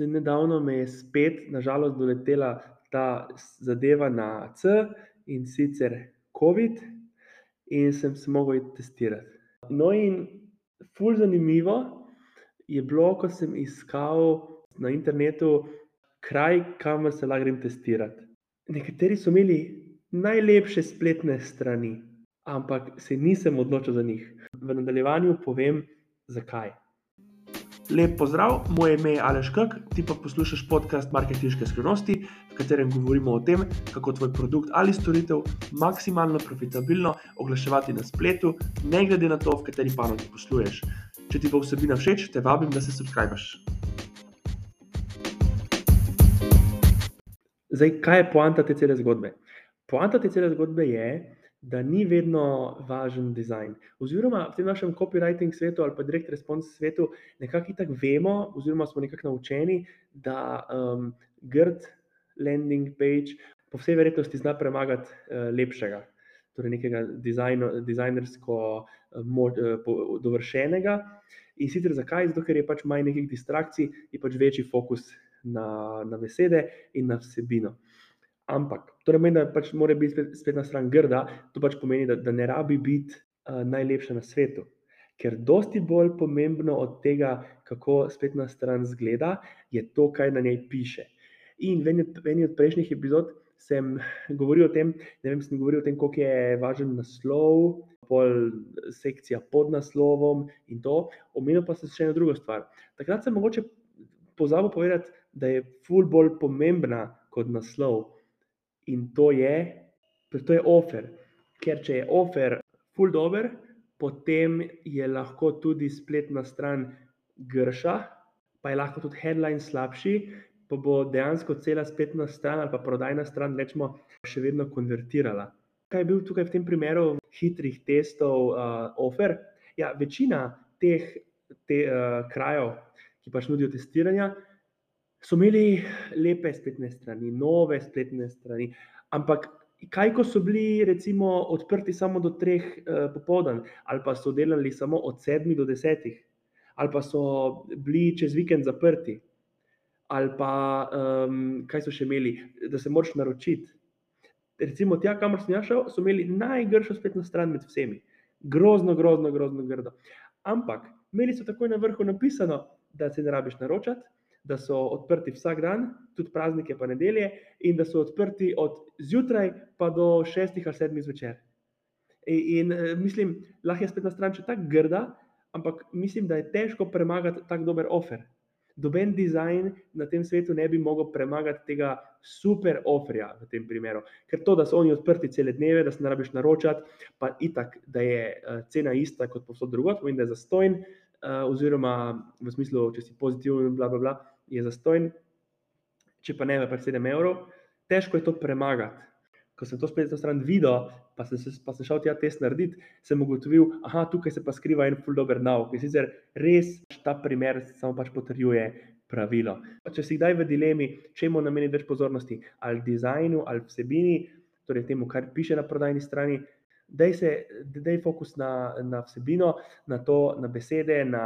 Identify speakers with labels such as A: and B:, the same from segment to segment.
A: zdaj nedavno me je spet, nažalost, doletela ta zadeva na C in sicer COVID, in sem se mogel iti testirati. No, in ful zanimivo je bilo, ko sem iskal na internetu kraj, kamor se lahko grem testirat. Nekateri so imeli najlepše spletne strani, ampak se nisem odločil za njih. V nadaljevanju povem, zakaj. Lep pozdrav, moje ime je Aleš Kek, ti pa poslušaš podcast Marketinške skrivnosti, v katerem govorimo o tem, kako tvoj produkt ali storitev maksimalno profitabilno oglaševati na spletu, ne glede na to, v kateri panogi posluješ. Če ti bo vsebina všeč, te vabim, da se subskrbiš. Zdaj, kaj je poanta te cele zgodbe? Poanta te cele zgodbe je, da ni vedno važen dizajn. Oziroma, v tem našem copywriting svetu ali pa direct response svetu, nekako tako vemo, oziroma smo nekako naučeni, da um, grd landing page po vsej verjetnosti zna premagati uh, lepšega. Torej, nekega dizajno, dizajnersko uh, dovršenega. In sicer zakaj? Zato, ker je pač manj nekih distrakcij, je pač večji fokus na, na besede in na vsebino. Ampak, to ne pomeni, da pač mora biti spet, spletna stran grda, to pač pomeni, da, da ne rabi biti uh, najlepša na svetu. Ker dosti bolj pomembno od tega, kako spletna stran zgleda, je to, kaj na njej piše. In v eni, v eni od prejšnjih epizod sem govoril o tem, ne vem, sem govoril o tem, koliko je važen naslov, pol sekcija pod naslovom in to. Omenil pa sem še eno drugo stvar. Takrat sem mogoče pozabil povedati, da je ful bolj pomembna kot naslov. In to je, to je offer. Ker če je offer full dober, potem je lahko tudi spletna stran grša, pa je lahko tudi headline slabši, pa bo dejansko cela spletna stran ali pa prodajna stran, rečemo, še vedno konvertirala. Kaj je bil tukaj v tem primeru hitrih testov uh, offer? Ja, večina teh te, uh, krajev, ki pač nudijo testiranja, so imeli lepe spletne strani, nove spletne strani. Ampak, kaj ko so bili, recimo, odprti samo do treh uh, popoldan, ali pa so delali samo od sedmih do desetih, ali pa so bili čez vikend zaprti, ali pa um, kaj so še imeli, da se moraš naročiti. Recimo, tja, kamor sem šel, so imeli najgršo spletno stran med vsemi. Grozno, grozno, grozno, grdo. Ampak, imeli so takoj na vrhu napisano, da se ne rabiš naročati da so odprti vsak dan, tudi praznike, pa nedelje, in da so odprti od zjutraj pa do šestih ali sedmih zvečer. In, in e, mislim, lahko je spletna stran še tako grda, ampak mislim, da je težko premagati tako dober offer. Doben dizajn na tem svetu ne bi mogel premagati tega super offerja v tem primeru. Ker to, da so oni odprti cele dneve, da se ne rabiš naročati, pa itak, da je uh, cena ista kot povsod drugot, pomeni, da je zastojn, oziroma v smislu, če si pozitiven, bla, bla, bla, je zastojn, če pa ne ve pač 7 evrov, težko je to premagati. Ko sem to spletno stran videl, pa sem, se, pa sem šel tja test narediti, sem ugotovil, da tukaj se pa skriva en full dober nauk. In sicer res ta primer samo pač potrjuje pravilo. Če si kdaj v dilemi, če mu nameniti več pozornosti ali dizajnu ali vsebini, torej temu, kar piše na prodajni strani, daj se, daj fokus na, na vsebino, na to, na besede, na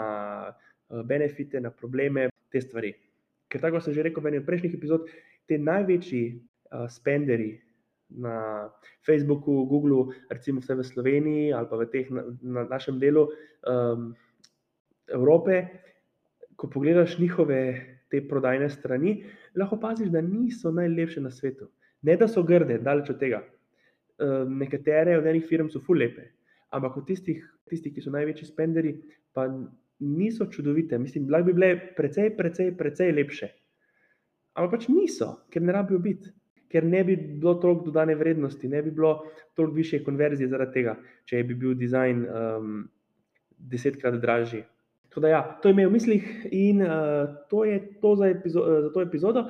A: uh, benefite, na probleme, te stvari. Ker tako sem že rekel v od prejšnjih epizod, te največji uh, spenderji na Facebooku, Googlu, recimo vse v Sloveniji ali pa v teh na, na našem delu um, Evrope, ko pogledaš njihove te prodajne strani, lahko opaziš, da niso najlepše na svetu. Ne, da so grde, daleč od tega. Um, nekatere od enih firm so ful lepe, ampak od tistih, tistih, ki so največji spenderji, pa niso čudovite, mislim, lahko bi bile precej, precej, precej lepše. Ampak pač niso, ker ne rabijo biti, ker ne bi bilo toliko dodane vrednosti, ne bi bilo toliko više konverzije zaradi tega, če bi bil dizajn um, desetkrat dražji. Da, ja, to je imel v mislih in uh, to je to za, epizo za to epizodo.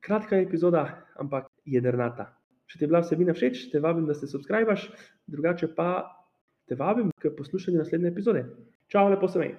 A: Kratka epizoda, ampak jedrnata. Če ti je bila vsebina všeč, te vabim, da se subskrbiš, drugače pa te vabim k poslušanju naslednje epizode. Čau, lepo se mej.